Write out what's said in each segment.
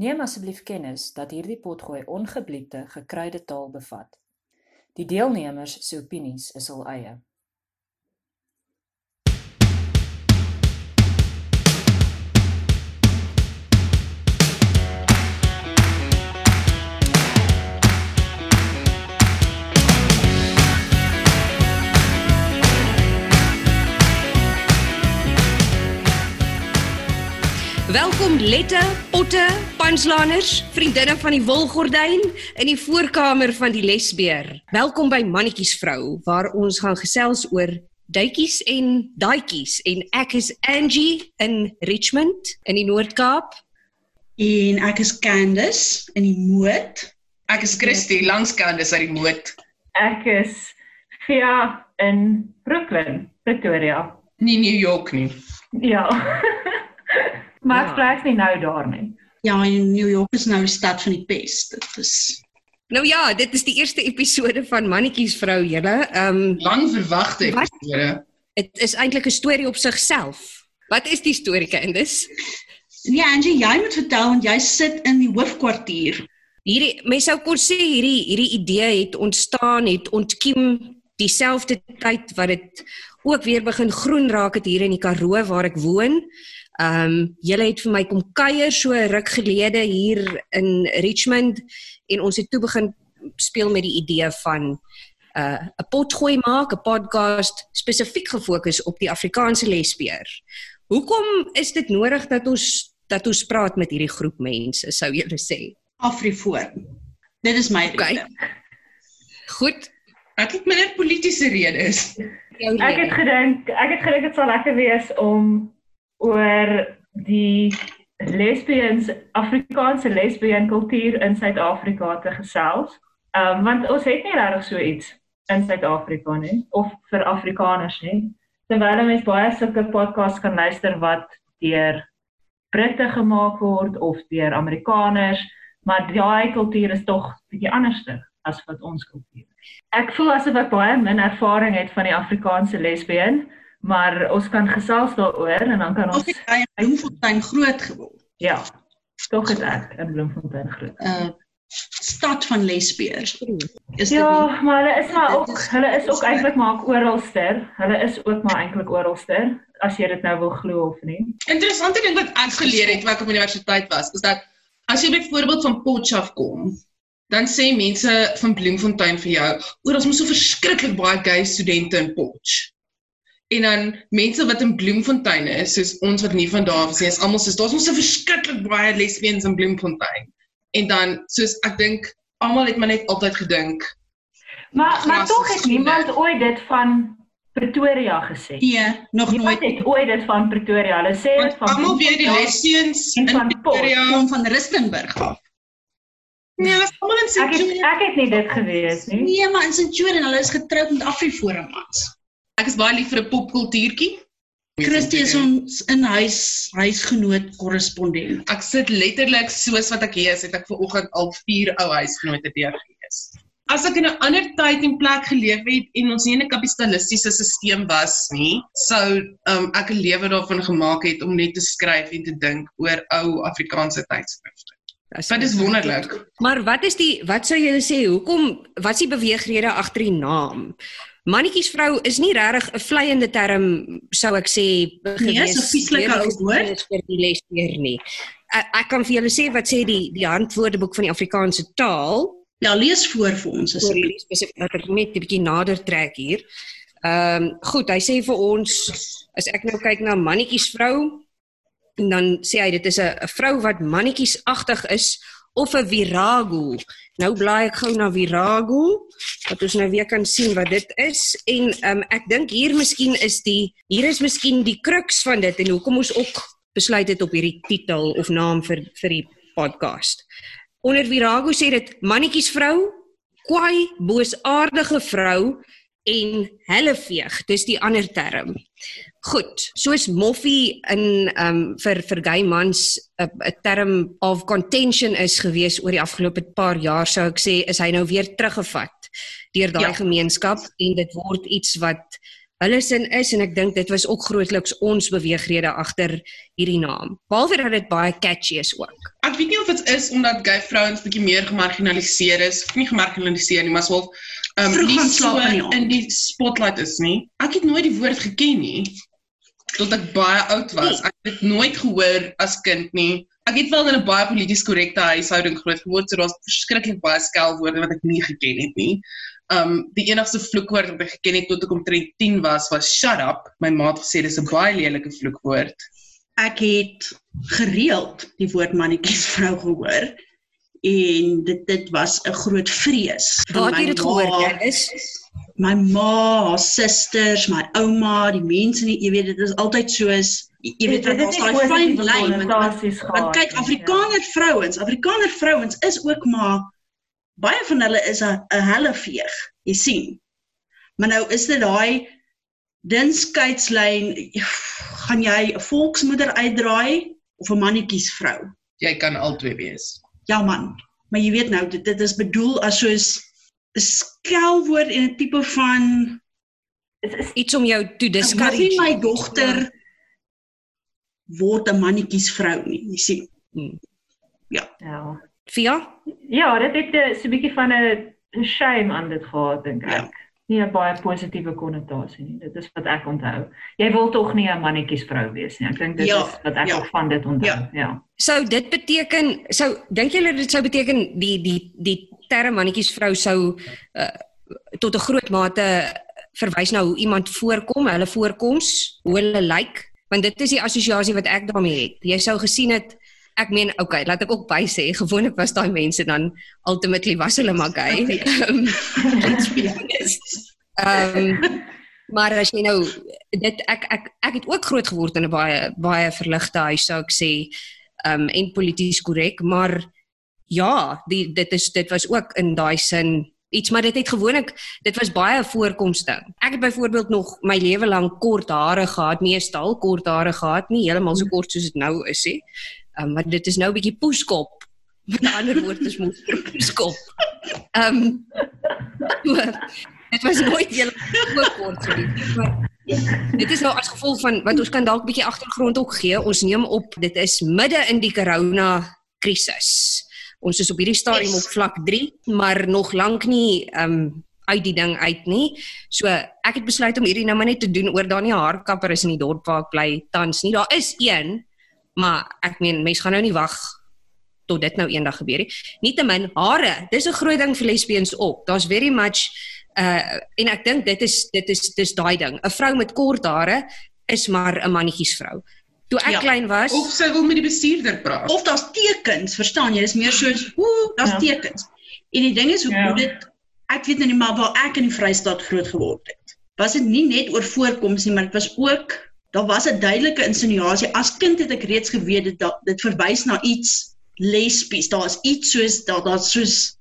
Neem asseblief kennis dat hierdie potgooi ongebliepte, gekruide taal bevat. Die deelnemers se opinies is hul eie. Welkom Lette, Potte, Panslaners, vriendinne van die Wolgordyn in die voorkamer van die Lesbeer. Welkom by Mannetjies vrou waar ons gaan gesels oor duitjies en daadjies en ek is Angie in Richmond in die Noord-Kaap en ek is Candice in die Moot. Ek is Christy langs Candice uit die Moot. Ek is Fia in Brooklyn, Pretoria. Nie New York nie. Ja. Maar Ja. ek bly nie nou daar nie. Ja, en New York is nou die stad van die pes. Dit is Nou ja, dit is die eerste episode van Mannetjies vrou julle. Ehm um, Lang verwagte episode. dit is eintlik 'n storie op sigself. Wat is die storie Candice? Nee, Angie, jy moet vertel want jy sit in die hoofkwartier. Hierdie mense sou kon sê hierdie hierdie idee het ontstaan het ontkiem dieselfde tyd wat dit ook weer begin groen raak het hier in die Karoo waar ek woon. Ehm um, julle het vir my kom kuier so ruk gelede hier in Richmond en ons het toe begin speel met die idee van 'n uh, 'n potgooi maak, 'n podcast spesifiek gefokus op die Afrikaanse lesbeer. Hoekom is dit nodig dat ons dat ons praat met hierdie groep mense, sou julle sê? Afrifoor. Dit is my Okay. rede. Goed. Ek het minder politiese redes. Ek het gedink ek het gedink dit sal lekker wees om oor die lesbians Afrikaanse lesbien kultuur in Suid-Afrika te gesels. Ehm um, want ons het nie regtig so iets in Suid-Afrika nie of vir Afrikaners nie. Terwyl mense baie sulke podcasts kan luister wat deur Britte gemaak word of deur Amerikaners, maar daai kultuur is tog bietjie anderster as wat ons kultuur is. Ek voel asof ek baie min ervaring het van die Afrikaanse lesbien, maar ons kan gesels daaroor en dan kan ons het jy in Bloemfontein groot geword? ja, tog het ek in Bloemfontein groot. uh, stad van lesbeers. Is Ja, nie? maar hulle is maar ook is- hulle is ook eintlik maar oralster. Hulle is ook maar eintlik oralster as jy dit nou wil glo of nie. Interessante ding wat ek geleer het wat ek op universiteit was, is dat as jy byvoorbeeld van Potchefstroom kom, dan sê mense van Bloemfontein vir jou, "Oor ons moet so verskriklik baie gay studente in Potch." En dan mense wat in Bloemfontein is, soos ons wat nie van daar af is nie, is almal soos daar's ons so verskriklik baie lesbians in Bloemfontein. En dan soos ek dink almal het maar net altyd gedink Maar maar tog is het niemand ooit dit van Pretoria gesê. Nee, nog Niemand nooit. het ooit dit van Pretoria. Hulle sê dit van almal weet die en in. Pretoria. Kom van Rustenburg af. Nee, hulle is almal in Ek het Centurion. ek het nie dit geweet nie. Nee, maar in Centurion, hulle is getroud met Afriforum mans. Ek is baie lief vir 'n popkultuurtjie. Christie is ons in huis huisgenoot korrespondent. Ek sit letterlik soos wat ek hier is, het ek vanoggend al 4 ou huisgenote deurgelees. As ek in 'n ander tyd en plek geleef het en ons nie in 'n kapitalistiese stelsel was nie, sou um, ek 'n lewe daarvan gemaak het om net te skryf en te dink oor ou Afrikaanse tydskrifte. Dit is wonderlik. Maar wat is die wat sou julle sê hoekom wat is die beweegrede agter die naam? Mannetjies vrou is nie regtig 'n vleiende term sou ek sê gewees. so vieslike ou woord. vir die lesbeer nie. Ek, kan vir julle sê wat sê die die handwoordeboek van die Afrikaanse taal Ja, lees voor vir ons asseblief. hierdie spesifiek dat ek net 'n bietjie nader trek hier. Ehm um, goed, hy sê vir ons as ek nou kyk na mannetjies vrou en dan sê hy dit is 'n vrou wat mannetjiesagtig is of 'n virago. Nou blaai ek gou na virago dat ons nou weer kan sien wat dit is en um, ek dink hier miskien is die hier is miskien die crux van dit en hoekom ons ook besluit het op hierdie titel of naam vir vir die podcast. Onder virago sê dit mannetjies vrou, kwaai, boosaardige vrou en helleveeg. Dis die ander term. Goed, soos moffie in ehm um, vir vir gay mans 'n 'n term of contention is gewees oor die afgelope paar jaar sou ek sê is hy nou weer teruggevat deur daai Ja. gemeenskap en dit word iets wat hulle sin is en ek dink dit was ook grootliks ons beweegrede agter hierdie naam. Behalwe dat dit baie catchy is ook. Ek weet nie of dit is omdat gay vrouens bietjie meer gemarginaliseer is, of nie gemarginaliseer nie, maar swaalf um, Vroeg nie so in die spotlight is nie. Ek het nooit die woord geken nie tot ek baie oud was. Ek het nooit gehoor as kind nie. Ek het wel in 'n baie polities korrekte huishouding groot geword, so daar's verskriklik baie skelwoorde wat ek nie geken het nie. Um die enigste vloekwoord wat ek geken het tot ek omtrent 10 was was shut up. My ma het gesê dis 'n baie lelike vloekwoord. Ek het gereeld die woord mannetjies vrou gehoor en dit dit was 'n groot vrees. Waar het jy dit gehoor? Jy is My ma, haar susters, my ouma, die mense nie, jy weet dit is altyd soos jy weet Dit- nie daai fyn lyn want- want Want kyk, Afrikaner vrouens, Afrikaner vrouens is ook maar baie van hulle is 'n helleveeg, jy sien. Maar nou is dit daai dun skeidslyn, gaan jy 'n volksmoeder uitdraai of 'n mannetjies vrou? Jy kan albei wees. Ja man, maar jy weet nou dit dit is bedoel as soos skelwoord en 'n tipe van Dit is iets om jou to Dis nie discourage. my dogter word 'n mannetjies vrou nie, jy sien. ja. Via? Ja, dit het 'n so 'n bietjie van 'n 'n shame aan dit gehad dink ek. Ja. Nie 'n baie positiewe konnotasie nie. Dit is wat ek onthou. Jy wil tog nie 'n mannetjies vrou wees nie. Ek dink dit Ja, is wat ek ja. ook van dit onthou. Ja. ja. Sou dit beteken sou dink julle dit sou beteken die die die term mannetjies vrou sou uh, tot 'n groot mate verwys na hoe iemand voorkom, hulle voorkoms, hoe hulle lyk, want dit is die assosiasie wat ek daarmee het. Jy sou gesien het ek meen okay, laat ek ook by sê, gewoonlik was daai mense dan ultimately was hulle maar gay. Ehm, let's be honest. Ehm maar as jy nou dit ek ek ek het ook groot geword in 'n baie baie verligte huis sou ek sê um en polities korrek, maar ja, die dit is dit was ook in daai sin iets maar dit het gewoonlik dit was baie 'n voorkomsding. Ek het byvoorbeeld nog my lewe lank kort hare gehad, meestal kort hare gehad, nie heeltemal so kort soos dit nou is nie. Um maar dit is nou 'n bietjie poeskop. Met 'n ander woord is mos poeskop. Um dit was nooit heeltemal so kort gewees, maar Dit is nou as gevolg van wat ons kan dalk bietjie agtergrond ook gee. Ons neem op dit is midde in die corona krisis. Ons is op hierdie stadium op vlak 3, maar nog lank nie ehm um, uit die ding uit nie. So ek het besluit om hierdie nou maar net te doen oor 'n haarkapper is in die dorp waar ek bly tans nie. Daar is een, maar ek meen mense gaan nou nie wag tot dit nou eendag gebeur nie. Nietemin hare, dis 'n groot ding vir lesbians ook. Daar's very much uh en ek dink dit is dit is dis daai ding. 'n Vrou met kort hare is maar 'n mannetjiesvrou. Toe ek Ja. klein was, Of sy wil met die bestuurder praat. Of daar's tekens, verstaan jy? Dis meer soos, ooh, daar's Ja. tekens. En die ding is hoe Ja. hoe dit ek weet nou nie maar waar ek in die Vrystaat groot geword het. Was dit nie net oor voorkoms nie, maar dit was ook daar was 'n duidelike insinuasie. As kind het ek reeds geweet dit dat dit verwys na iets lesbies. Daar's iets soos daar daar's soos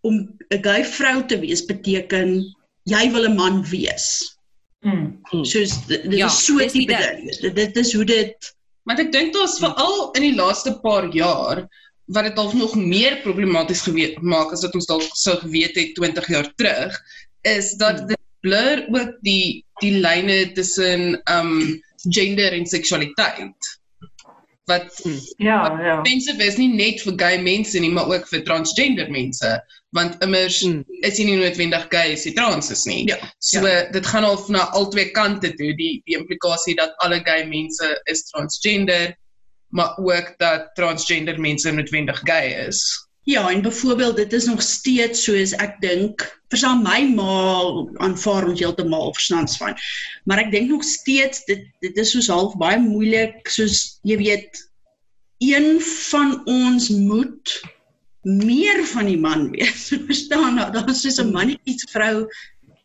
om 'n gay vrou te wees beteken jy wil 'n man wees. Mm. Soos dit, dit Ja, is so tipe ding. Dit, dit is hoe dit Want ek dink daar's veral in die laaste paar jaar wat dit dalk nog meer problematies gewe- maak as wat ons dalk sou geweet het 20 jaar terug, is dat dit blur ook die die lyne tussen um gender en seksualiteit. Wat Ja, ja. mense is nie net vir gay mense nie, maar ook vir transgender mense, want immers Mm. is jy nie noodwendig gay as jy trans is nie. Ja, So dit gaan al na albei kante toe, die die implikasie dat alle gay mense is transgender, maar ook dat transgender mense noodwendig gay is. Ja, en byvoorbeeld dit is nog steeds soos ek dink, verstaan my ma aanvaar ons heeltemal verstands van. Maar ek dink nog steeds dit dit is soos half baie moeilik soos jy weet een van ons moet meer van die man wees. Verstaan? Nou, Daar's soos 'n mannetjies vrou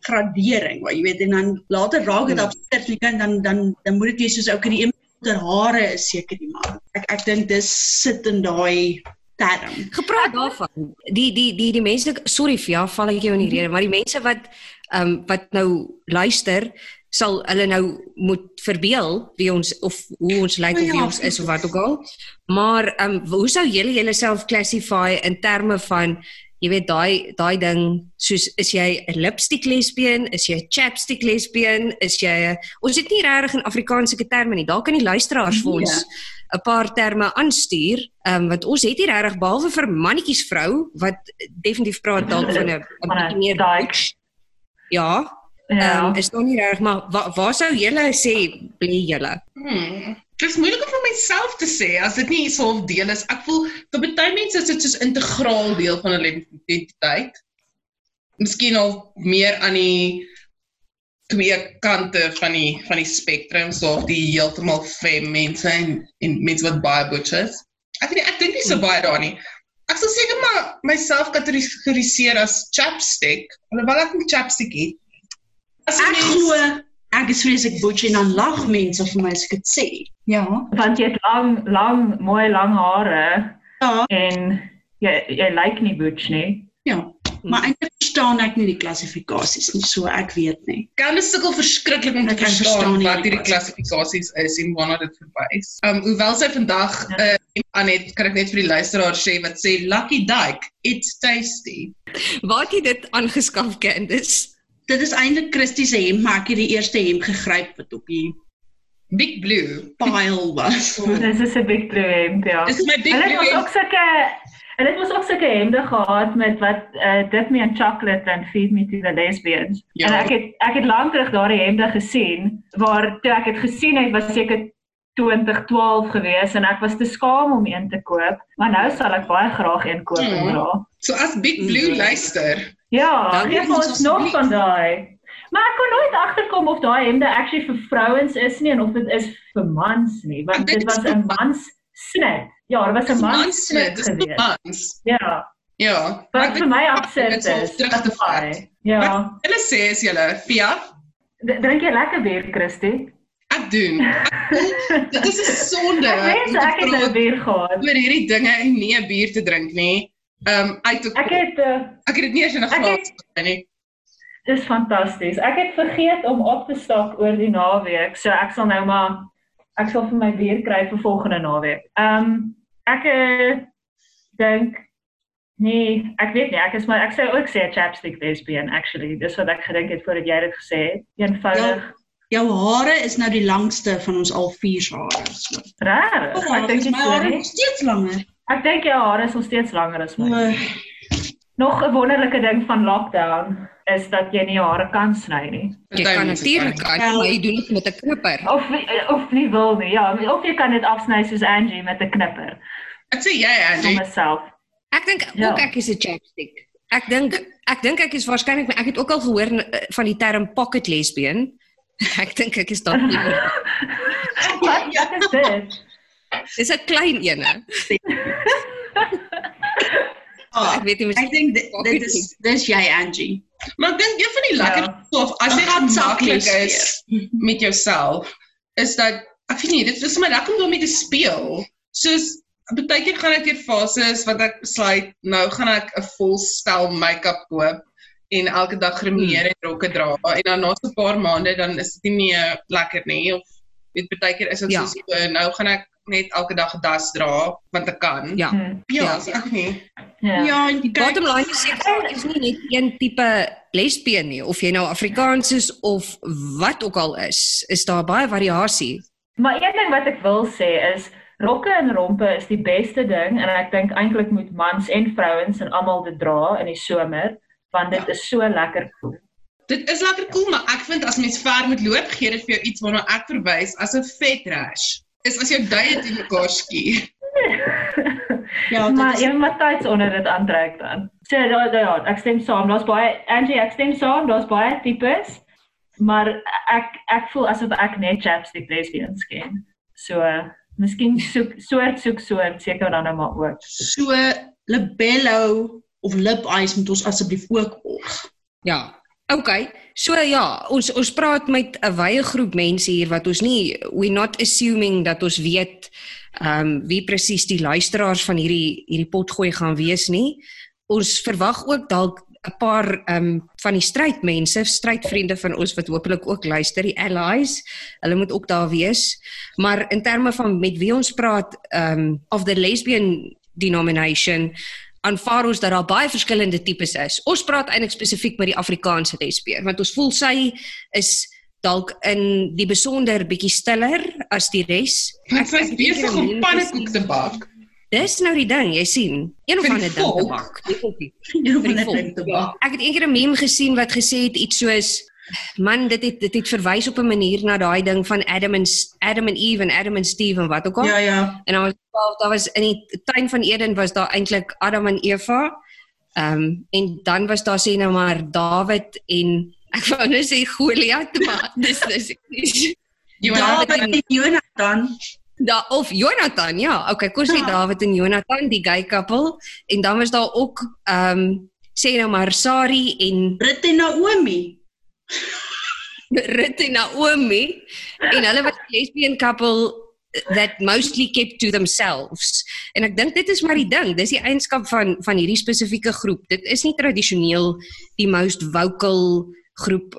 gradering, waar jy weet en dan later raak dit Hmm. absurd, jy kan dan dan dan moet dit wees soos okay, die een ter hare is seker die man. Ek ek dink dis sit in daai term. Gepraat daarvan, die die die die mense, sorry vir ja, val ek jou in die rede, maar die mense wat ehm um, wat nou luister, sal hulle nou moet verbeel wie ons of hoe ons lyk O of wie ja, ons is of wat ook al. Maar ehm um, hoe sou julle julleself classify in terme van jy weet daai daai ding soos is jy 'n lipstick lesbien, is jy 'n chapstick lesbien, is jy 'n ons het nie regtig in Afrikaanse terme nie. Daar kan die luisteraars vir ons 'n paar terme aanstuur. Ehm um, want ons het hier regtig behalwe vir mannetjies vrou wat definitief praat dalk van 'n 'n 'n bietjie meer butch. Ja, ehm Ja. um, is nog nie reg maar waar waar sou julle sê bly julle? Hmm. Dit is moeilik om vir myself te sê as dit nie so 'n deel is. Ek voel vir baie mense is dit soos integraal deel van hulle identiteit. Miskien al meer aan die twee kante van die van die spektrum, so of die heeltemal femme mense en en mense wat baie butch is. Ek weet nie, ek dink nie so baie daarin nie. Ek sal seker maar myself kategoriseer as chapstick, alhoewel ek nie chapstick het. As 'n Ek mens- glo ek is vreeslik butch en dan lag mense vir my as ek dit sê. Ja. Want jy het lang lang mooi lang hare Ja, en jy jy lyk nie butch nie. ja. Maar eintlik verstaan ek nie die klassifikasies nie, so ek weet nie. Candice sukkel verskriklik om te Ek kan verstaan verstaan wat die hierdie klassifikasies is en waarna dit verwys. Um hoewel sy vandag Ja. 'n uh, aan het, kan ek net vir die luisteraar sê wat sê Lucky Dyke, it's tasty. Waar het jy dit aangeskaf Candice? Dit is eintlik Christie se hemp, maar ek het die eerste hemp gegryp wat op die Big Blue. pile was. Dis is 'n big blue hemp, ja. Dis my Big Hulle het Blue. mos hemp. ook sulke hulle het mos ook sulke hemde gehad met wat uh, dip me in chocolate and feed me to the lesbians. Ja. En ek het ek het lank terug daardie hemde gesien waar toe ek het gesien het was seker 2012 gewees en ek was te skaam om een te koop, maar nou sal ek baie graag een koop Hmm. en dra. So as Big Blue Mhm. luister, Ja, gee ons nog van daai. Maar ek kon nooit agterkom of daai hemde actually vir vrouens is nie en of dit is vir mans nie, want dit was 'n mans snit. Ja, dit was 'n mans snit geweest. mans. Ja, Ja. wat vir weet- my absurd is terug te vat. Ja. Hulle sê is julle Fia, D- Drink jy lekker bier, Christy? ek doen. Ek dit is 'n sonde. Ek te ek het 'n praat bier gehad. oor hierdie dinge en nie 'n bier te drink nie. Um uit Ek het uh, ek het dit nie eens in 'n glas gekry nie. dis fantasties. Ek het vergeet om op te stak oor die naweek, so ek sal nou maar ek sal vir my bier kry vir volgende naweek. Ehm um, ek uh, dink nee, ek weet nie, ek is maar ek sou ook sê chapstick lesbian actually. Dis wat ek gedink het voordat jy dit gesê het. Eenvoudig. Jou hare is nou die langste van ons al vier se hare. So. Raar. Oh, Ek dink is dit my hare nog steeds langer. Ek dink jou hare is nog steeds langer as my. O, Nog 'n wonderlike ding van lockdown is dat jy nie jou hare kan sny nie. Jy kan natuurlik Ja. maar jy doen dit met 'n knipper. Of nie- of nie wil nie. Ja, of jy kan dit afsny soos Angie met 'n knipper Ek sê jy vir Angie. myself. Ek dink Ja. ook ek is 'n chapstick. Ek dink ek dink ek is waarskynlik ek het ook al gehoor eh, van die term pocket lesbian. Ek dink ek is dalk nie. Wat wat is dit? Dis 'n klein ene. ah, Ek weet nie ek dink dit, dit is dis jy Angie. Maar ek dink een van die lekker Ja. of as jy saklies is met jouself is dat ek weet nie dit is my lekker om daarmee te speel. Soos baie keer gaan ek deur fases wat ek besluit nou gaan ek 'n vol stel make-up koop en elke dag grimeer en rokke dra en dan na so 'n paar maande dan is dit nie meer lekker nie of weet baie keer is dit Ja. soos so, nou gaan ek net elke dag 'n das dra want ek kan. Ja. Hm, Ja, Ja. so ek nie. Ja. Ja, en kyk, Bottom line is ek is nie net een tipe lesbien nie of jy nou Afrikaans is of wat ook al is, is daar baie variasie. Maar een ding wat ek wil sê is rokke en rompe is die beste ding en ek dink eintlik moet mans en vrouens en almal dit dra in die somer want dit Ja. is so lekker cool. Dit is lekker cool, maar ek vind as mens ver moet loop, gee dit vir jou iets waarna ek verwys as 'n vet rash. Is as jou duie te mekaar skier. ja, maar jy moet tyds onder dit aantrek dan. So ja, ja, ja, ek stem saam. Daar's baie Angie, ek stem saam. Daar's baie tipes. Maar ek ek voel asof ek net chapstick lesbians ken. So miskien soek soort soek soort seker dan nou maar ook. so libello of lip eyes moet ons asseblief ook volg. Ja. OK. So ja, ons ons praat met 'n wye groep mense hier wat ons nie we not assuming dat ons weet ehm um, wie presies die luisteraars van hierdie hierdie potgooi gaan wees nie. Ons verwag ook dalk 'n paar ehm um, van die strydmense, strydvriende van ons wat hopelik ook luister, die allies. Hulle moet ook daar wees. Maar in terme van met wie ons praat ehm um, of the lesbian denomination aanvaar ons dat daar baie verskillende tipes is. Ons praat eintlik spesifiek met die Afrikaanse lesbier want ons voel sy is dalk in die besonder bietjie stiller as die res. Ek was besig om pannekoek te bak. Dis nou die ding, jy sien, een of ander ding te bak. Definitief. Die net volk. ding te bak. Ek het eendag 'n meme gesien wat gesê het iets soos man dit het dit het verwys op 'n manier na daai ding van Adam en Adam en Eve en Adam en Steve en wat ook al. Ja ja. En dan was daar was in die tuin van Eden was daar eintlik Adam en Eva. Ehm um, en dan was daar sê nou maar Dawid en ek wou nou sê Goliat maar dis dis met die Jonathan. Da of Jonathan, ja. Okay, kos sê Ja. Dawid en Jonathan, die gay couple en dan was daar ook ehm um, sê nou maar Sari en Rut en Naomi. Rut en Naomi en hulle was 'n lesbian couple that mostly kept to themselves. En ek dink dit is maar die ding, dis die eienskap van van hierdie spesifieke groep. Dit is nie tradisioneel die most vocal groep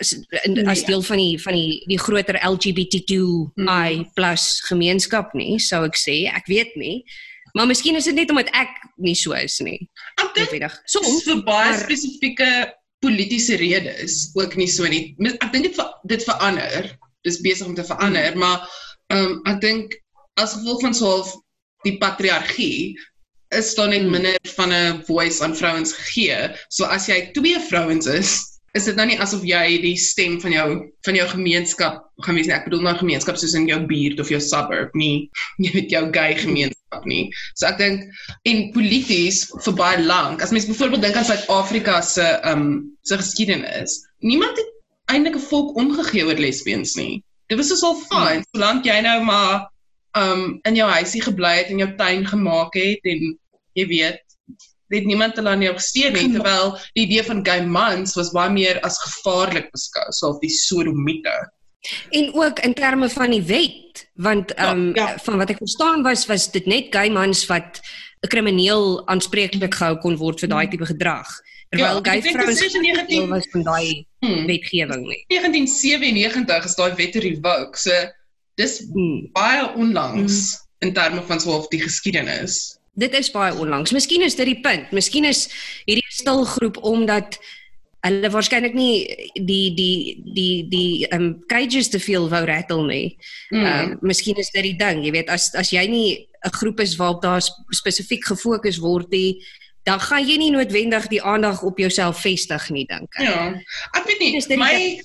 as in, as Nee. deel van die van die die groter LGBTQI+ gemeenskap nie, sou ek sê. Ek weet nie. Maar miskien is dit net omdat ek nie so is nie. ek dink soms Soms vir baie maar- spesifieke politieke redes ook nie so nie. Ek dink dit ver- dit verander. Dis besig om te verander, maar ehm um, ek dink as gevolg van sohalf die patriargie is daar net Hmm. minder van 'n voice aan vrouens gegee. So as jy twee vrouens is, is dit nou nie asof jy die stem van jou van jou gemeenskap gaan wees nie. Ek bedoel nou gemeenskap soos in jou buurt of jou suburb, nie jy weet jou gay gemeenskap nie. So ek dink en polities vir baie lank. As mens byvoorbeeld dink aan Suid-Afrika se ehm um, se geskiedenis, niemand het eintlik 'n volk omgegee oor lesbiens nie. Dit was dus al fyn solank jy nou maar um, in jou huisie gebly het en jou tuin gemaak het en jy weet het niemand hulle aan jou gesteer nie terwyl die idee van gay mans was baie meer as gevaarlik beskou, so die sodomiete. En ook in terme van die wet, want Ja, ehm um, ja. van wat ek verstaan was was dit net gay mans wat 'n krimineel aanspreeklik gehou kon word vir daai tipe gedrag. Terwyl Ja, gay vrouens dit is in nie 19 deel was van daai Hmm. wetgewing nie. 1997 is daai wet revoke. So dis Hmm. baie onlangs in terme van so of die geskiedenis. Dit is baie onlangs. Miskien is dit die punt. Miskien is hierdie 'n stil groep omdat hulle waarskynlik nie die die die die um, cages te veel wou rattle nie. Mm. Ehm um, miskien is dit die ding, jy weet, as as jy nie 'n groep is waarop daar sp- spesifiek gefokus word nie, dan gaan jy nie noodwendig die aandag op jouself vestig nie, dink ek. Ja. Ek weet nie, my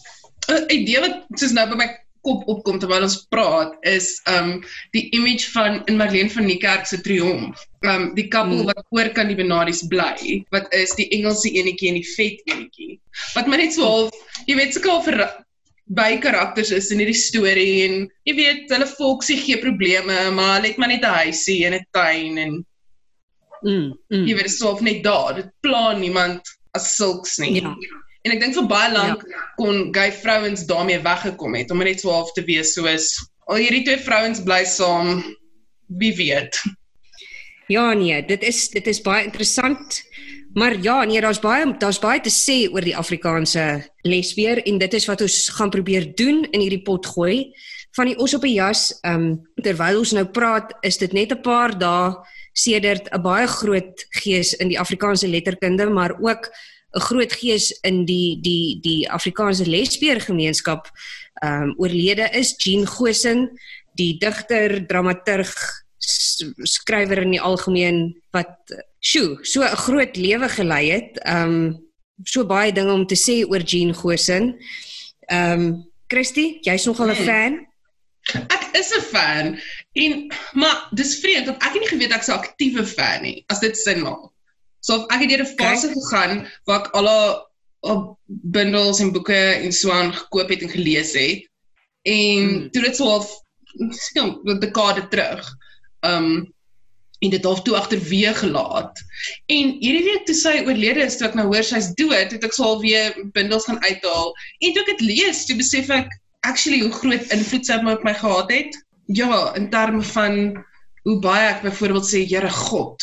uh, idee wat soos nou by my kop opkom terwyl ons praat is um die image van in Marlene van Niekerk se triomf. Um die koppel Hmm. wat oor kan die benaries bly, wat is die Engelse enetjie en die vet enetjie. Wat maar net so half, jy weet half ver- by karakters is in hierdie storie en jy weet hulle volksie gee probleme, maar hulle het maar net 'n huisie en 'n tuin en Mm, mm. jy weet so of net daar. Dit pla niemand as sulks nie. Ja. En ek dink vir baie lank ja. kon gay vrouens daarmee weggekom het om net so half te wees soos al hierdie twee vrouens bly saam wie weet. Ja nee, dit is dit is baie interessant. Maar ja, nee, daar's baie daar's baie te sê oor die Afrikaanse lesbier en dit is wat ons gaan probeer doen in hierdie pot gooi. Van die os op die jas, ehm um, terwyl ons nou praat, is dit net 'n paar dae sedert 'n baie groot gees in die Afrikaanse letterkunde, maar ook 'n groot gees in die die die Afrikaanse lesbier gemeenskap ehm um, oorlede is Jean Gosen, die digter, dramaturg, skrywer in die algemeen wat sjoe, so 'n groot lewe gelei het. Ehm um, so baie dinge om te sê oor Jean Gosen. Ehm um, Christy, jy's nogal 'n Hmm. fan? Ek is 'n fan en maar dis vreemd want ek het nie geweet ek's 'n aktiewe fan nie as dit sin maak. So ek het deur 'n fase gegaan waar ek al haar haar bundels en boeke en so aan gekoop het en gelees het. En Hmm. toe dit so half miskien 'n dekade terug. Um en dit half toe agterweë gelaat. En hierdie week toe sy oorlede is, toe ek nou hoor sy's dood, het ek al weer bundels gaan uithaal. En toe ek dit lees, toe besef ek actually hoe groot invloed sy op my gehad het. Ja, in terme van hoe baie ek byvoorbeeld sê Here God.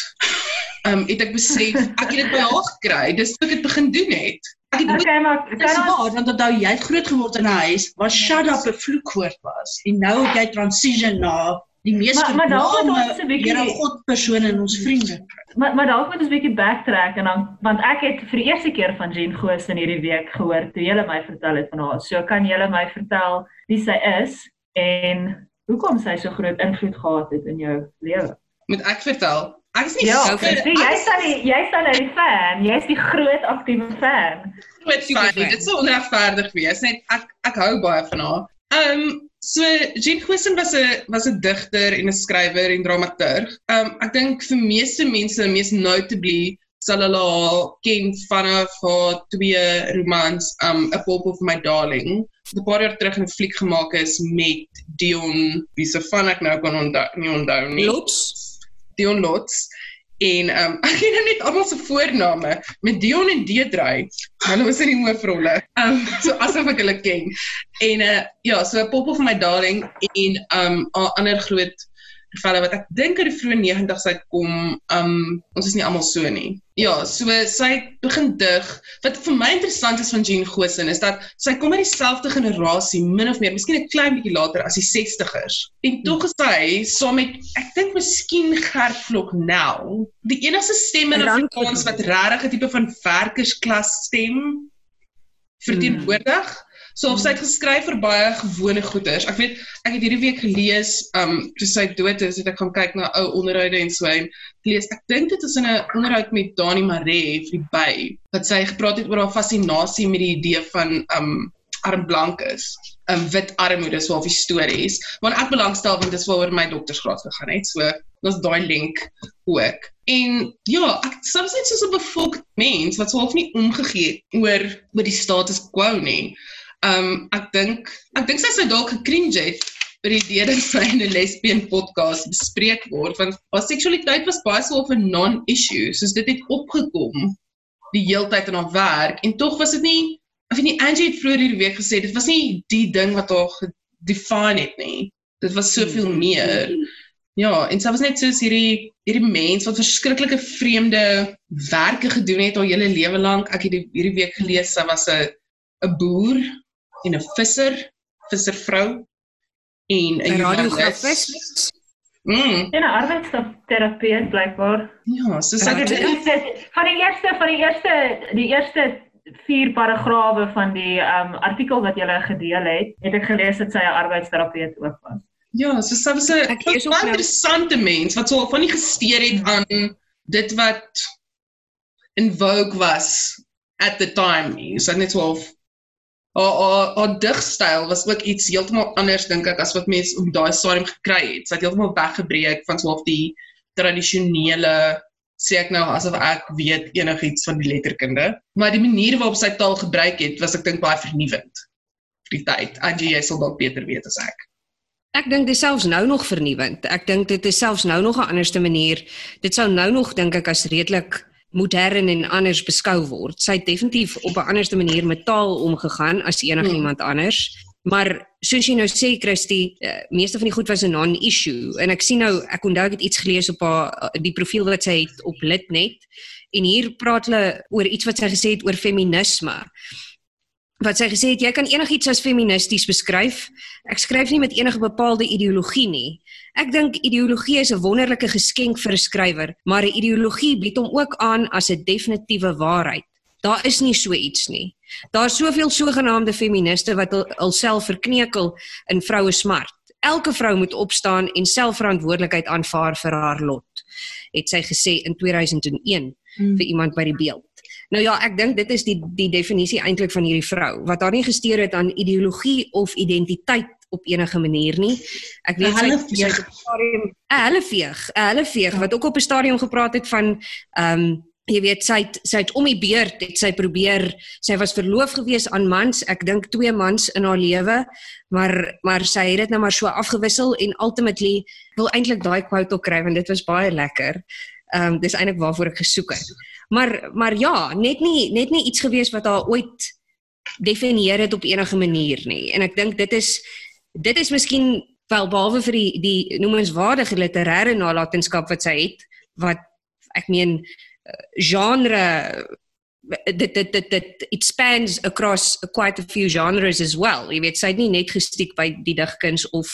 Um het ek besef ek het dit by haar gekry, dis toe ek dit begin doen het. Ek het Okay, maar kan ons waar, want onthou jy het groot geword in 'n huis waar shut up 'n vloekwoord was. En nou het jy transition na die mees Maar- maar dalk moet ons 'n bietjie- Here God persone in ons vriende. Maar maar dalk moet ons 'n bietjie backtrack en dan want ek het vir die eerste keer van Jean Goos in hierdie week gehoor toe jy my vertel het van haar. So kan jy my vertel wie sy is en hoekom sy so groot invloed gehad het in jou lewe? Moet ek vertel? Ek is nie Ja, so so jy staan die jy staan nou die fan. Jy's die groot aktiewe fan. groot fan. Dit sou onregverdig wees. Net ek ek hou baie van haar. Ehm um, so Jean Gosen was 'n was 'n digter en 'n skrywer en dramaturg. Ehm um, ek dink vir meeste mense mees notably sal hulle haar ken vanaf haar twee romans um 'n pop of my darling. Wat 'n paar jaar terug 'n fliek gemaak is met Dion, wie se van ek nou kan onthou, nie onthou nie. Lots. Dion Lots en um ek ken nou net almal se voorname met Dion en Deedrey. Hulle was in die hoofrolle. Um so asof ek hulle ken. En uh ja, so 'n pop of my darling en um 'n ander groot gevelle wat ek dink in die vroeë 90's uitkom. Um ons is nie almal so nie. Ja, so sy begin dig. Wat vir my interessant is van Jean Gosen is dat sy kom uit dieselfde generasie min of meer, miskien 'n klein bietjie later as die 60ers. En tog is sy saam met ek dink miskien Gert Vlok nou, die enigste stem in Afrikaans wat regtig 'n tipe van werkersklas stem verteenwoordig. So of sy het geskryf vir baie gewone goeters. Ek weet ek het hierdie week gelees, um toe sy dood is, het ek gaan kyk na ou onderhoude en so en lees. Ek dink dit is in 'n onderhoud met Dani Maree vir die by wat sy gepraat het oor haar fascinasie met die idee van um arm blank is. 'n wit armoede so of stories. Want ek belangstel want dit is waaroor my doktorsgraad gegaan het. So daar's daai link ook. En ja, ek soms net soos 'n bevolk mens wat swaalf nie omgegee het oor oor die status quo nie. Um ek dink ek dink sy sou dalk gekringe het oor die idee dat sy in 'n lesbien podcast bespreek word want haar seksualiteit was baie so 'n non-issue. Soos dit het opgekom die heeltyd in haar werk en tog was dit nie Ek weet nie Angie het vroeër hierdie week gesê dit was nie die ding wat haar gedefine het nie. Dit was soveel meer. Ja, en sy was net soos hierdie hierdie mens wat verskriklike vreemde werke gedoen het haar hele lewe lank. Ek het die- hierdie week gelees sy was 'n 'n boer en 'n visser, visservrou en 'n. Radiografis. Mm, En 'n arbeidsterapeut blykbaar. ja, so sy het dit is van die eerste van die eerste die eerste vier paragrawe van die um artikel wat jy gedeel het, het ek gelees dat sy 'n arbeidsterapeut ook was. Ja, so sy was 'n nou- interessante mens wat so van nie gesteer het aan dit wat in vogue was at the time nie. So net so haar haar haar digstyl was ook iets heeltemal anders dink ek as wat mense op daai stadium gekry het. Sy het heeltemal weggebreek van so of die tradisionele sê ek nou asof ek weet enigiets van die letterkunde, maar die manier waarop sy taal gebruik het, was ek dink baie vernuwend vir die tyd. Angie, jy sal dalk beter weet as ek. Ek dink dit selfs nou nog vernuwend. Ek dink dit is selfs nou nog 'n anderste manier. Dit sou nou nog dink ek as redelik modern en anders beskou word. Sy het definitief op 'n anderste manier met taal omgegaan as enigiemand anders. Maar soos jy nou sê Christie, uh, meeste van die goed was 'n non-issue en ek sien nou ek onthou ek het iets gelees op haar uh, die profiel wat sy het op Litnet en hier praat hulle oor iets wat sy gesê het oor feminisme. Wat sy gesê het jy kan enigiets as feministies beskryf. Ek skryf nie met enige bepaalde ideologie nie. Ek dink ideologie is 'n wonderlike geskenk vir 'n skrywer, maar 'n ideologie bied hom ook aan as 'n definitiewe waarheid. Daar is nie so iets nie. Daar's soveel sogenaamde feministe wat hul- hulself verkneukel in vroue smart. Elke vrou moet opstaan en selfverantwoordelikheid aanvaar vir haar lot, het sy gesê in 2001 Hmm. vir iemand by die beeld. Nou ja, ek dink dit is die die definisie eintlik van hierdie vrou wat haar nie gesteer het aan ideologie of identiteit op enige manier nie. Ek weet sy Hulle veeg. stadium 'n hulle veeg, 'n hulle veeg wat ook op 'n stadium gepraat het van ehm um, jy weet sy het, sy het om die beurt het sy probeer sy was verloof gewees aan mans ek dink twee mans in haar lewe maar maar sy het dit nou maar so afgewissel en ultimately wil eintlik daai quote ook kry want dit was baie lekker. Ehm um, dis eintlik waarvoor ek gesoek het. Maar maar ja, net nie net nie iets gewees wat haar ooit definieer het op enige manier nie. En ek dink dit is dit is miskien wel behalwe vir die die noemenswaardige literêre nalatenskap wat sy het wat ek meen eh, genre dit dit dit dit it spans across quite a few genres as well. Jy weet, sy het nie net gestiek by die digkuns of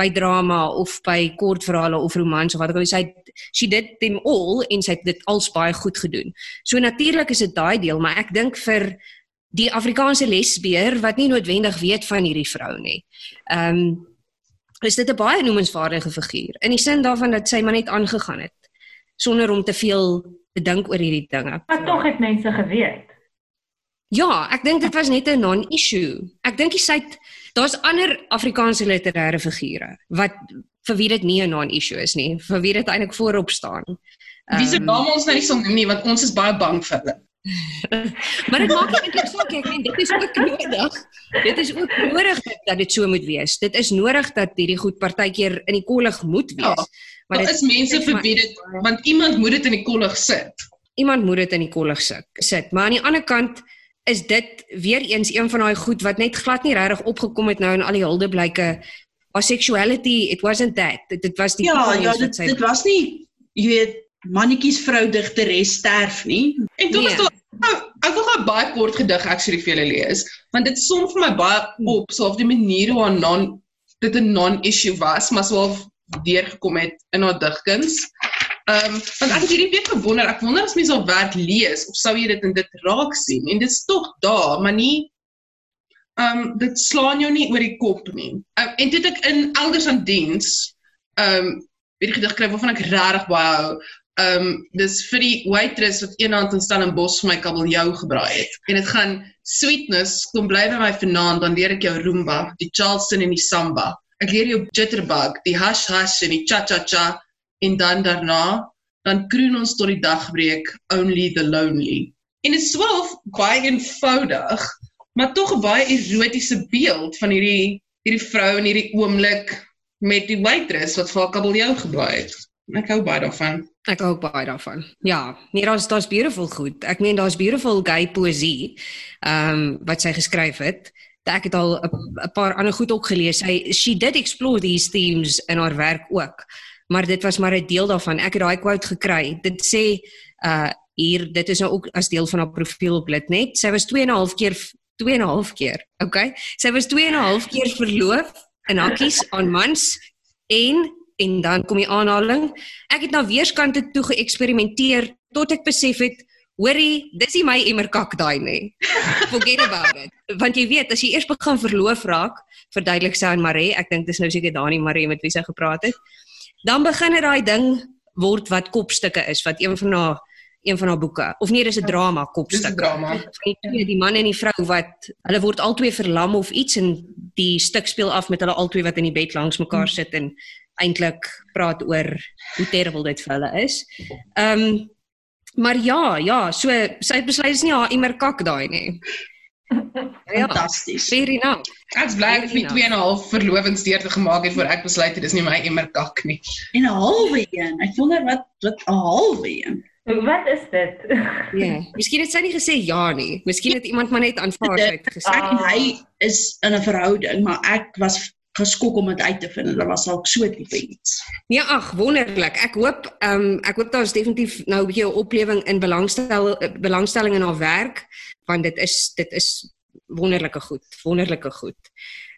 by drama of by kortverhale of romans of wat ook al. Sy she did them all en sy het dit als baie goed gedoen. So natuurlik is dit daai deel, maar ek dink vir die Afrikaanse lesbeer wat nie noodwendig weet van hierdie vrou nie. Ehm um, is dit 'n baie noemenswaardige figuur in die sin daarvan dat sy maar net aangegaan het sonder om te veel te dink oor hierdie dinge. Maar tog het mense geweet. Ja, ek dink dit was net 'n non-issue. Ek dink jy sê daar's ander Afrikaanse literêre figure wat vir wie dit nie 'n non-issue is nie, vir wie dit eintlik voorop staan. Wie se name ons nou nie sal noem nie want ons is baie bang vir hulle. Maar dit maak eintlik saak, ek meen dit is ook nodig. Dit is ook nodig dat dit so moet wees. Dit is nodig dat hierdie goed partykeer in die kollig moet wees. Ja. Maar dit is mense vir wie dit want iemand moet dit in die kollig sit. Iemand moet dit in die kollig sit. Sit, maar aan die ander kant is dit weer eens een van daai goed wat net glad nie regtig opgekom het nou in al die huldeblyke asexuality it wasn't that dit, dit was die Ja, ja, dit, dit was nie jy weet mannetjies vrou digteres sterf nie. En toe was nee. daar ek wil 'n baie kort gedig actually vir julle lees want dit som vir my baie op so of die manier hoe 'n non dit 'n non-issue was, maar so deurgekom het in haar digkuns. Ehm um, want ek het hierdie week gewonder, ek wonder as mense al werk lees of sou jy dit in dit raak sien en dit is tog daar, maar nie ehm um, dit slaan jou nie oor die kop nie. Um, en dit ek in elders aan diens ehm um, weer die gedig kry waarvan ek regtig baie hou. Um, dis vir die waitress wat eendag in Stellenbosch vir my kabeljou gebraai het. En dit gaan sweetness kom bly by my vanaand dan leer ek jou Roomba, die Charleston en die Samba ek leer jou jitterbug, die hash hash en die cha cha cha en dan daarna dan kroon ons tot die dagbreek only the lonely. En dit swaalf baie eenvoudig, maar tog 'n baie erotiese beeld van hierdie hierdie vrou in hierdie oomblik met die waitress wat vir haar kabeljou gebraai het. Ek hou baie daarvan. Ek hou baie daarvan. Ja, nee, daar's daar's beautiful goed. Ek meen daar's beautiful gay poesie ehm um, wat sy geskryf het ek het al 'n paar ander goed ook gelees. Sy she did explore these themes in haar werk ook. Maar dit was maar 'n deel daarvan. Ek het daai quote gekry. Dit sê uh hier dit is nou ook as deel van haar profiel op Litnet. Sy was 2 en 'n half keer 2 en 'n half keer. Okay. Sy was 2 en 'n half keer verloof in hakkies aan mans en en dan kom die aanhaling. Ek het na weerskante toe geëksperimenteer tot ek besef het Hoorie, dis nie my emmerkak daai nie. Forget about it. Want jy weet, as jy eers begin verloof raak, verduidelik sy aan Marie, ek dink dis nou seker Dani Marie met wie sy gepraat het. Dan begin dit daai ding word wat kopstukke is, wat een van haar een van haar boeke of nee dis 'n drama kopstuk. Dis 'n drama. Die, die man en die vrou wat hulle word albei verlam of iets en die stuk speel af met hulle albei wat in die bed langs mekaar sit en eintlik praat oor hoe terrible dit vir hulle is. Ehm um, Maar ja, ja, so sy het besluit is nie haar immer kak daai nie. Ja, Fantasties. Fair enough. Ek's bly ek het 2 en 'n half verlovingsdeur te gemaak het voor ek besluit het dis nie my immer kak nie. En 'n halwe een. Ek wonder wat wat 'n halwe een. Wat is dit? Ja, miskien het sy nie gesê ja nie. Miskien het iemand maar net aanvaar sy het gesê. Ek en hy is in 'n verhouding, maar ek was geskok om dit uit te vind. Dit was al so tipe iets. Nee, ag, wonderlik. Ek hoop ehm um, ek hoop daar is definitief nou 'n bietjie 'n oplewing in belangstel belangstelling in haar werk want dit is dit is wonderlike goed, wonderlike goed.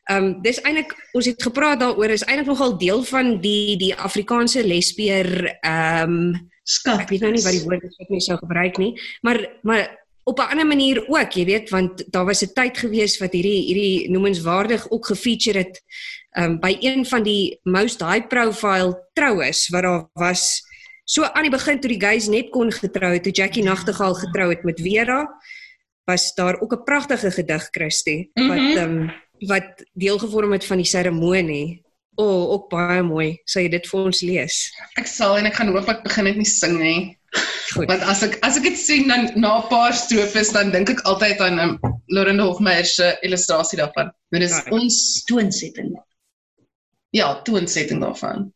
Ehm um, dis eintlik ons het gepraat daaroor is eintlik nogal deel van die die Afrikaanse lesbieër ehm um, skat. Ek weet nou nie wat die woord is wat mense sou gebruik nie, maar maar op 'n ander manier ook, jy weet, want daar was 'n tyd gewees wat hierdie hierdie noemenswaardig ook gefeature het um, by een van die most high profile troues wat daar was so aan die begin toe die guys net kon getrou het, toe Jackie Nagtegaal getrou het met Vera, was daar ook 'n pragtige gedig Christie wat mm -hmm. um, wat deel gevorm het van die seremonie. O, oh, ook baie mooi. Sal jy dit vir ons lees? Ek sal en ek gaan hoop ek begin dit nie sing nie. Goed. Want as ek as ek dit sien dan na 'n paar strofes dan dink ek altyd aan um, Lorraine Hofmeyer se illustrasie daarvan. Dit is ja, ons toonsetting. Ja, toonsetting daarvan.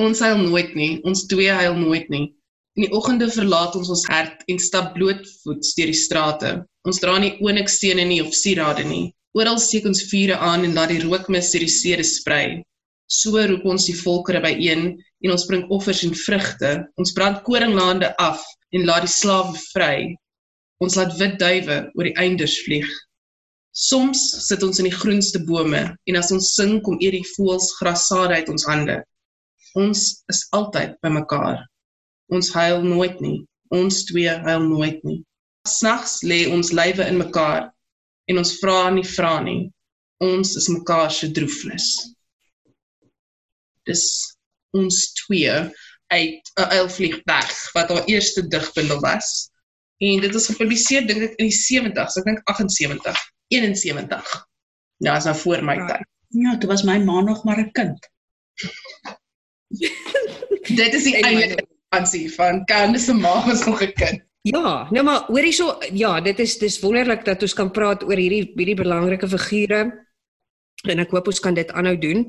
Ons huil nooit nie, ons twee huil nooit nie. In die oggende verlaat ons ons hart en stap blootvoets deur die strate. Ons dra nie oniksstene nie of sierade nie. Oral steek ons vure aan en laat die rookmis deur die stede sprei. So roep ons die volkere byeen en ons bring offers en vrugte. Ons brand koringlande af en laat die slawe vry. Ons laat wit duwe oor die einders vlieg. Soms sit ons in die groenste bome en as ons sing kom eer die voëls grassade uit ons hande. Ons is altyd by mekaar. Ons huil nooit nie. Ons twee huil nooit nie. Snags lê ons lywe in mekaar en ons vra nie vra nie. Ons is mekaar se droefnis. Dis ons twee uit 'n uilvlieg weg wat haar eerste digbundel was. En dit is gepubliseer dink ek in die 70s, ek dink 78, 71. Ja, is nou voor my Ja. tyd. Ja, dit was my ma nog maar 'n kind. Dit is die eintlike fancy van Candice se ma was nog 'n kind. Ja, nou maar hoor hierso, ja, dit is dis wonderlik dat ons kan praat oor hierdie hierdie belangrike figure. En ek hoop ons kan dit aanhou doen.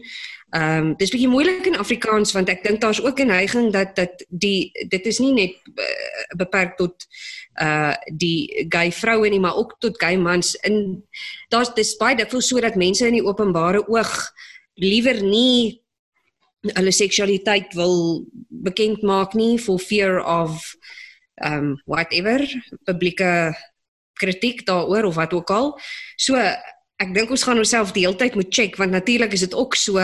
Ehm um, dis bietjie moeilik in Afrikaans want ek dink daar's ook 'n neiging dat dat die dit is nie net uh, beperk tot uh die gay vroue nie, maar ook tot gay mans. In daar's dis baie dikwels so dat mense in die openbare oog liewer nie hulle seksualiteit wil bekend maak nie for fear of um whatever publieke kritiek daaroor of wat ook al. So ek dink ons gaan onsself die hele tyd moet check want natuurlik is dit ook so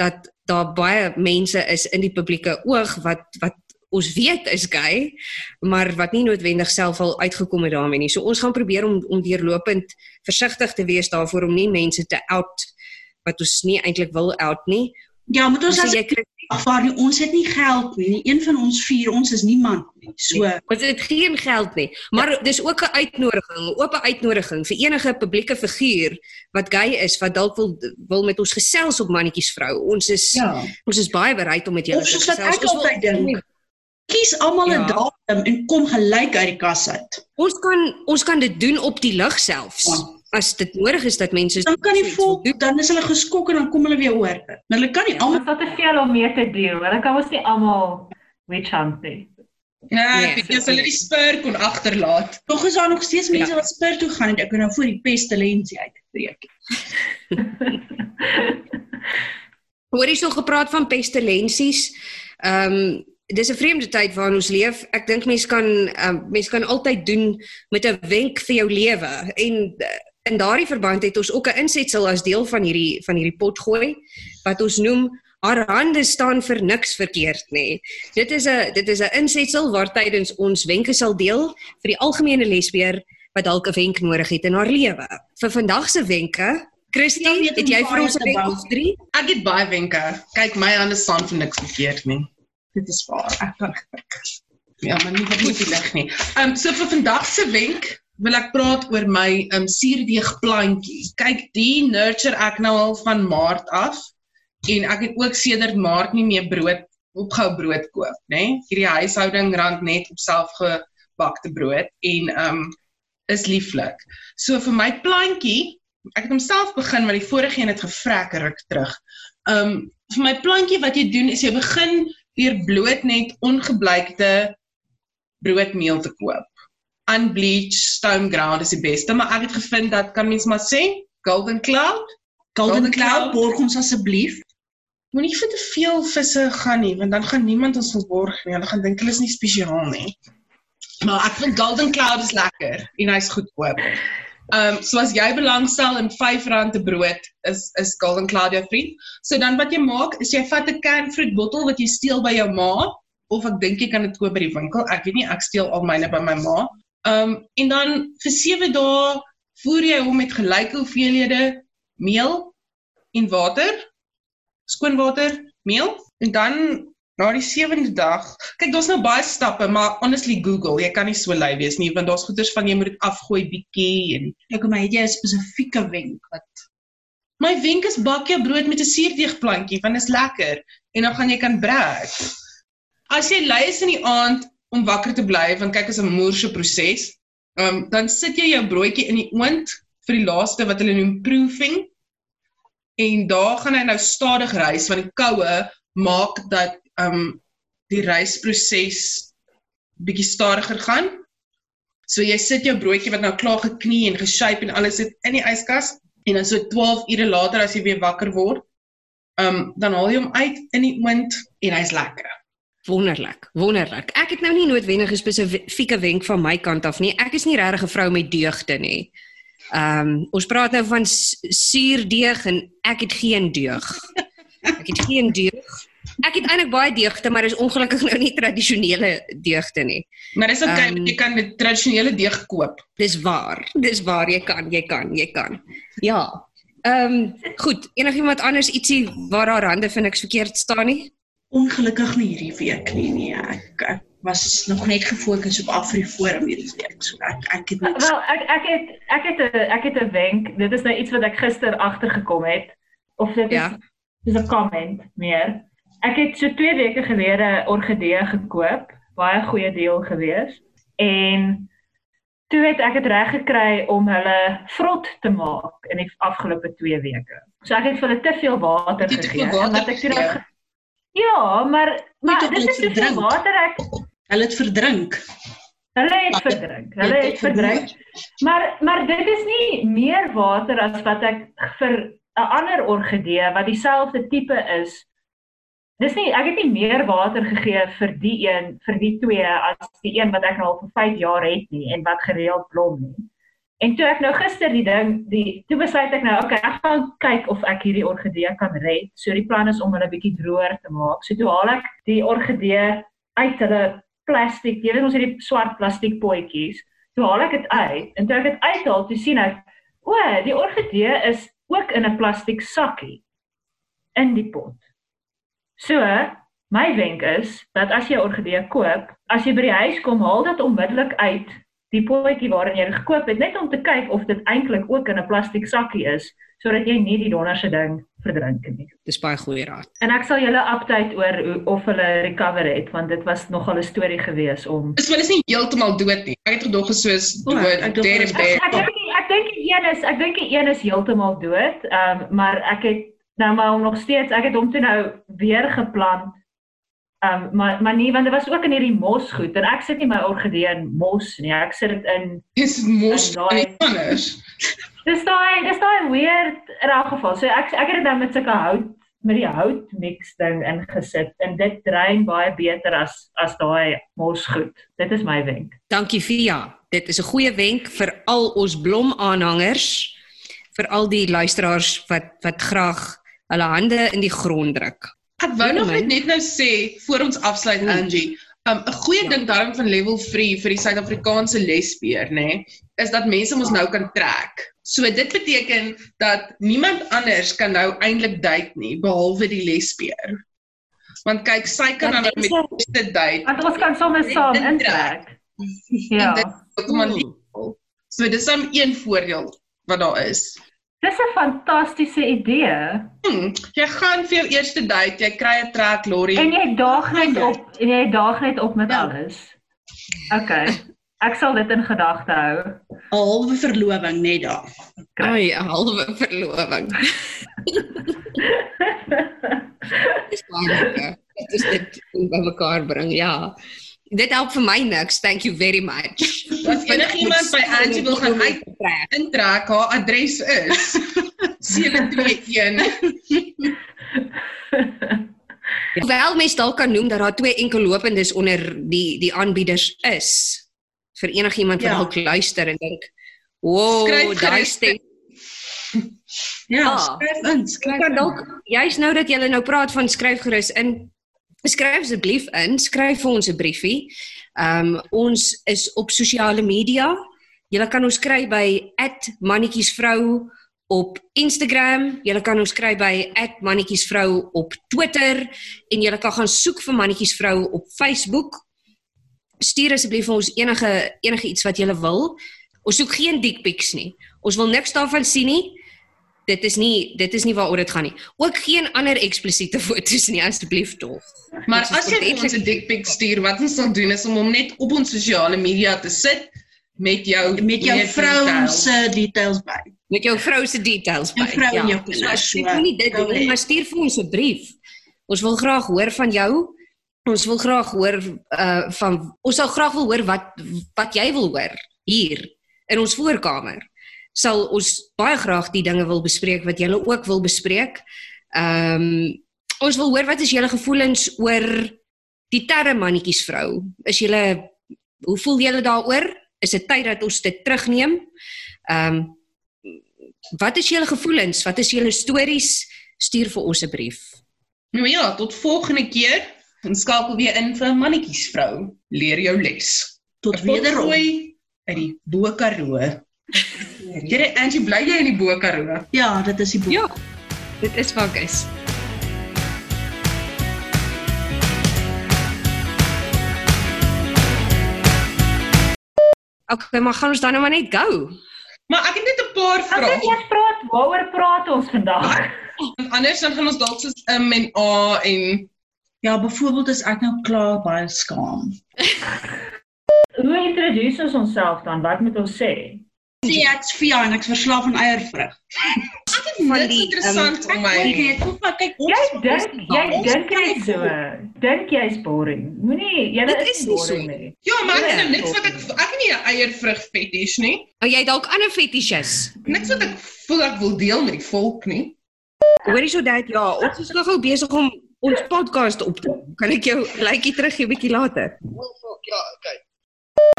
dat daar baie mense is in die publieke oog wat wat ons weet is gay, maar wat nie noodwendig self al uitgekom het daarmee nie. So ons gaan probeer om om deurlopend versigtig te wees daarvoor om nie mense te out wat ons nie eintlik wil out nie. Ja, moet ons as afvaar nie, ons het nie geld nie. Een van ons vier, ons is niemand nie. So Want dit het geen geld nie. Maar ja. dis ook 'n uitnodiging, 'n oop uitnodiging vir enige publieke figuur wat gay is wat dalk wil wil met ons gesels op mannetjies vrou. Ons is ja. ons is baie bereid om met julle te gesels. Ons wil- dink. kies almal 'n Ja. datum en kom gelyk uit die kas uit. Ons kan ons kan dit doen op die lig selfs. Ja. As dit nodig is dat mense Dan kan die so volk, dan is hulle geskok en dan kom hulle weer oor. Maar hulle kan nie Ja. almal het te veel om mee te doen. Hulle kan ons nie almal witch hunt nie. Ek weet jy as hulle die spur kon agterlaat. Tog is daar nog steeds mense Ja. wat spur toe gaan en ek wil nou voor die pestilensie uitbreek. Hoor hierso gepraat van pestilensies. Ehm um, dis 'n vreemde tyd waarin ons leef. Ek dink mense kan ehm um, mense kan altyd doen met 'n wenk vir jou lewe en uh, in daardie verband het ons ook 'n insetsel as deel van hierdie van hierdie pot gooi wat ons noem haar hande staan vir niks verkeerd nê. Dit is 'n dit is 'n insetsel waar tydens ons wenke sal deel vir die algemene lesbier wat dalk 'n wenk nodig het in haar lewe. Vir vandag se wenke, Christy, Ja, weet het jy vir ons 'n wenk of 3? Ek het baie wenke. Kyk, my hande staan vir niks verkeerd nie. Dit is waar. Ek kan Ja, maar nie wat die lig nie. Ehm um, so vir vandag se wenk wil ek praat oor my um, suurdeeg plantjie. Kyk, die nurture ek nou al van Maart af en ek het ook sedert Maart nie meer brood opgehou brood koop, nê? Nee? Hierdie huishouding rand net op selfgebakte brood en um, is lieflik. So vir my plantjie, ek het homself begin maar die vorige een het gevrek ruk terug. Um, vir my plantjie wat jy doen is jy begin deur bloot net ongebleikte broodmeel te koop. Unbleached stone ground is die beste, maar ek het gevind dat kan mens maar sê Golden Cloud Golden Golden Cloud Cloud. borg ons asseblief. Moenie vir te veel visse gaan nie, want dan gaan niemand ons verborg nie. Hulle gaan dink hulle is nie spesiaal nie. Maar ek vind Golden Cloud is lekker en hy's goedkoop. Ehm um, so as jy belangstel in R5 'n brood is is Golden Cloud jou vriend. So dan wat jy maak is jy vat 'n can fruit bottel wat jy steel by jou ma of ek dink jy kan dit koop by die winkel. Ek weet nie, ek steel al myne by my ma. Ehm um, en dan vir 7 dae voer jy hom met gelyke hoeveelhede meel en water skoon water, meel en dan na die sewende dag. Kyk, daar's nou baie stappe, maar honestly Google, jy kan nie so lui wees nie want daar's goeders van jy moet dit afgooi bietjie en Ek maar het jy 'n spesifieke wenk wat my wenk is bak jou brood met 'n suurdeegplantjie want dit is lekker en dan gaan jy kan brek. As jy lui is in die aand om wakker te bly want kyk is 'n moerse proses. Ehm um, dan sit jy jou broodjie in die oond vir die laaste wat hulle noem proofing. En daar gaan hy nou stadig rys want die koue maak dat ehm um, die rysproses bietjie stadiger gaan. So jy sit jou broodjie wat nou klaar geknie en geshape en alles sit in die yskas en dan so 12 ure later as jy weer wakker word, ehm um, dan haal jy hom uit in die oond en hy's lekker. Wonderlik, wonderlik. Ek het nou nie noodwendig 'n spesifieke wenk van my kant af nie. Ek is nie regtig 'n vrou met deugde nie. Ehm um, ons praat nou van suurdeeg en ek het geen deug. Ek het geen deug. Ek het eintlik baie deugte, maar is ongelukkig nou nie tradisionele deugte nie. Maar dis okay, um, jy kan 'n tradisionele deeg koop. Dis waar. Dis waar jy kan, jy kan, jy kan. Ja. Ehm um, goed, enigiemand anders ietsie waar haar hande vir niks verkeerd staan nie? Ongelukkig nie hierdie week nie nee. Ek, ek was nog net gefokus op Afriforum hierdie week. So ek ek het niks Wel, ek ek het ek het 'n ek het 'n wenk. Dit is nou iets wat ek gister agtergekom het of dit is Ja. dis 'n comment meer. Ek het so 2 weke gelede orgidee gekoop, baie goeie deal gewees. En toe het ek dit reg gekry om hulle vrot te maak in die afgelope 2 weke. So ek het vir hulle te veel water gegee en wat ek toe nou Ja, maar maar dit hulle is verdrink. water ek hulle het verdrink. hulle het verdrink. Hulle het verdrink. Maar maar dit is nie meer water as wat ek vir 'n ander orgidee wat dieselfde tipe is. Dis nie ek het nie meer water gegee vir die een vir die twee as die een wat ek nou al vir 5 jaar het nie en wat gereeld blom nie. En toe ek nou gister die ding die toe besluit ek nou okay, ek gaan kyk of ek hierdie orgidee kan red. So die plan is om hulle bietjie droër te maak. So toe haal ek die orgidee uit hulle plastiek, jy weet ons het die swart plastiek potjies. Toe haal ek dit uit en toe ek dit uithaal, toe sien ek, o, die orgidee is ook in 'n plastiek sakkie in die pot. So, my wenk is dat as jy orgidee koop, as jy by die huis kom, haal dit onmiddellik uit die potjie waarin jy dit gekoop het, net om te kyk of dit eintlik ook in 'n plastiek sakkie is, sodat jy nie die donderse ding verdrink nie. Dis baie goeie raad. En ek sal julle update oor hoe, of hulle recover het want dit was nogal 'n storie gewees om Is wel is nie heeltemal dood nie. Ek het gedog soos dood, ek dink dead is Ek dead. ek dink ek dink die een is ek dink die een is heeltemal dood. Ehm um, maar ek het nou maar hom nog steeds ek het hom toe nou weer geplant. Ehm um, maar maar nie want dit was ook in hierdie mos goed en ek sit nie my orgidee in mos nie. Ek sit dit in Dis mos anders. Dis daai dis daai weird in elk geval. So ek ek het dit nou met sulke hout met die hout mix ding ingesit en dit drein baie beter as as daai mos goed. Dit is my wenk. Dankie Via. Dit is 'n goeie wenk vir al ons blomaanhangers, vir al die luisteraars wat wat graag hulle hande in die grond druk. Ek wou nog net net nou sê voor ons afsluit Hmm. Angie, um, 'n goeie Ja. ding daarom van level 3 vir die Suid-Afrikaanse lesbeer, nê, nee, is dat mense mos nou kan trek. So dit beteken dat niemand anders kan nou eintlik date nie behalwe die lesbeer. Want kyk, sy kan dan nou met beste date. Want ons kan sommer saam Intrek. Ja. dit heeltemal legal. So dis dan een voordeel wat daar is. Dis 'n fantastiese idee. Hmm, jy gaan vir jou eerste date, jy kry 'n trek lorry. En jy daag net op en jy daag net op met Ja. alles. OK. Ek sal dit in gedagte hou. 'n halwe verloving net daar. Ai, 'n halwe verloving. Dis baie lekker. Dit is dit om by mekaar bring. Ja. Dit help vir my niks. Thank you very much. As enigiemand by Angie wil gaan uit trek. intrek, haar adres is 721 Hoewel mens dalk kan noem dat daar twee enkellopendes onder die die aanbieders is vir enigiemand wat Ja. dalk luister en dink, "Wow, daai stem Ja, Ah. skryf in, skryf kan dalk juist nou dat jy nou praat van skryf gerus in. Skryf asseblief in, skryf vir ons 'n briefie. Ehm um, ons is op sosiale media. Jy kan ons kry by @mannetjiesvrou op Instagram, jy kan ons kry by @mannetjiesvrou op Twitter en jy kan gaan soek vir mannetjiesvrou op Facebook. Stuur asseblief vir ons enige enige iets wat jy wil. Ons soek geen dick pics nie. Ons wil niks daarvan sien nie dit is nie dit is nie waaroor dit gaan nie. Ook geen ander eksplisiete foto's nie asseblief tog. Maar as jy vir ons 'n dick pic stuur, wat ons sal doen is om hom net op ons sosiale media te sit met jou met jou vrou details. se details by. met jou vrou se details by. Jou vrou en jou So kinders, as jy so, nie dit doen nie, maar stuur vir ons 'n brief. Ons wil graag hoor van jou. Ons wil graag hoor uh van ons sal graag wil hoor wat wat jy wil hoor hier in ons voorkamer. Sal ons baie graag die dinge wil bespreek wat julle ook wil bespreek. Ehm um, ons wil hoor wat is julle gevoelens oor die term mannetjiesvrou. Is julle hoe voel julle daaroor? Is dit tyd dat ons dit terugneem? Ehm um, wat is julle gevoelens? Wat is julle stories? Stuur vir ons 'n brief. Nou ja, tot volgende keer. En skakel weer in vir mannetjiesvrou. Leer jou les. Tot wederom. Uit die Bo Karoo. Jy Angie, bly jy in die Bo Karoo? Ja, dit is die boek. Ja. Dit is wat ek is. Okay, maar gaan ons dan nou maar net go. Maar ek het net 'n paar Ek wil vrae. eers praat waaroor praat ons vandag? Anders dan gaan ons dalk soos M en A en Ja, byvoorbeeld is ek nou klaar baie skaam. Hoe introduce ons onsself dan? Wat moet ons sê? Sê ek's Via en ek's verslaaf aan eiervrug. Van dit is die, interessant vir my. Ek weet, kom maar kyk ons. Jy dink jy dink jy so. Dink jy's boring. Moenie, jy is is nie so boring nie. Ja, maar ek het nou niks wat ek ek het nie 'n eiervrug fetish nie. Oh, jy dalk ander fetishes. Niks wat ek voel ek wil deel met die volk nie. Hoorie so dat ja, ons is nog besig om ons podcast op te. Kan ek jou likeie teruggee bietjie later? Ja, okay.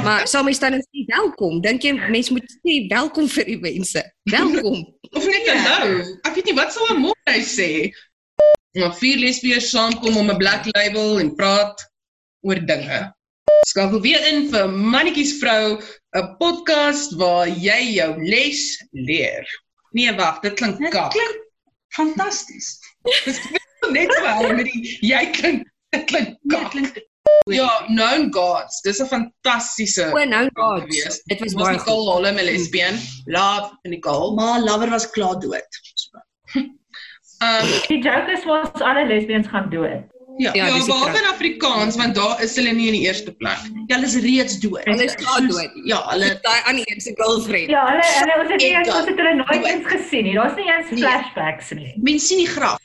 Maar sal mens dan nou sê welkom? Dink jy mens moet sê welkom vir die mense? Welkom. Of net hallo. Ek weet nie wat sou 'n môre sê. Maar vier lesbiers saamkom om 'n black label en praat oor dinge. Skakel weer in vir Mannetjies vrou, 'n podcast waar jy jou les leer. Nee, wag, dit klink Dit kak. klink fantasties. Dis net wel met die jy klink dit klink Nee, kak. klink Ja, Known Gods. Dis 'n fantastiese O, nou God. gewees. Dit was Was baie goed. Nicole Holle 'n lesbian? Love Nicole. maar lover was klaar dood. So. Um Die joke is ons alle lesbians gaan dood. Ja, Ja, ja, behalwe in Afrikaans want daar is hulle nie in die eerste plek nie. ja, hulle is reeds dood. Hulle is klaar dood. Ja, hulle Daai aan die eerste girlfriend. Ja, hulle hulle ons het nie eens ons het hulle nooit eens gesien nie. Daar's nie eens Nee. flashbacks nie. mense sien die graf.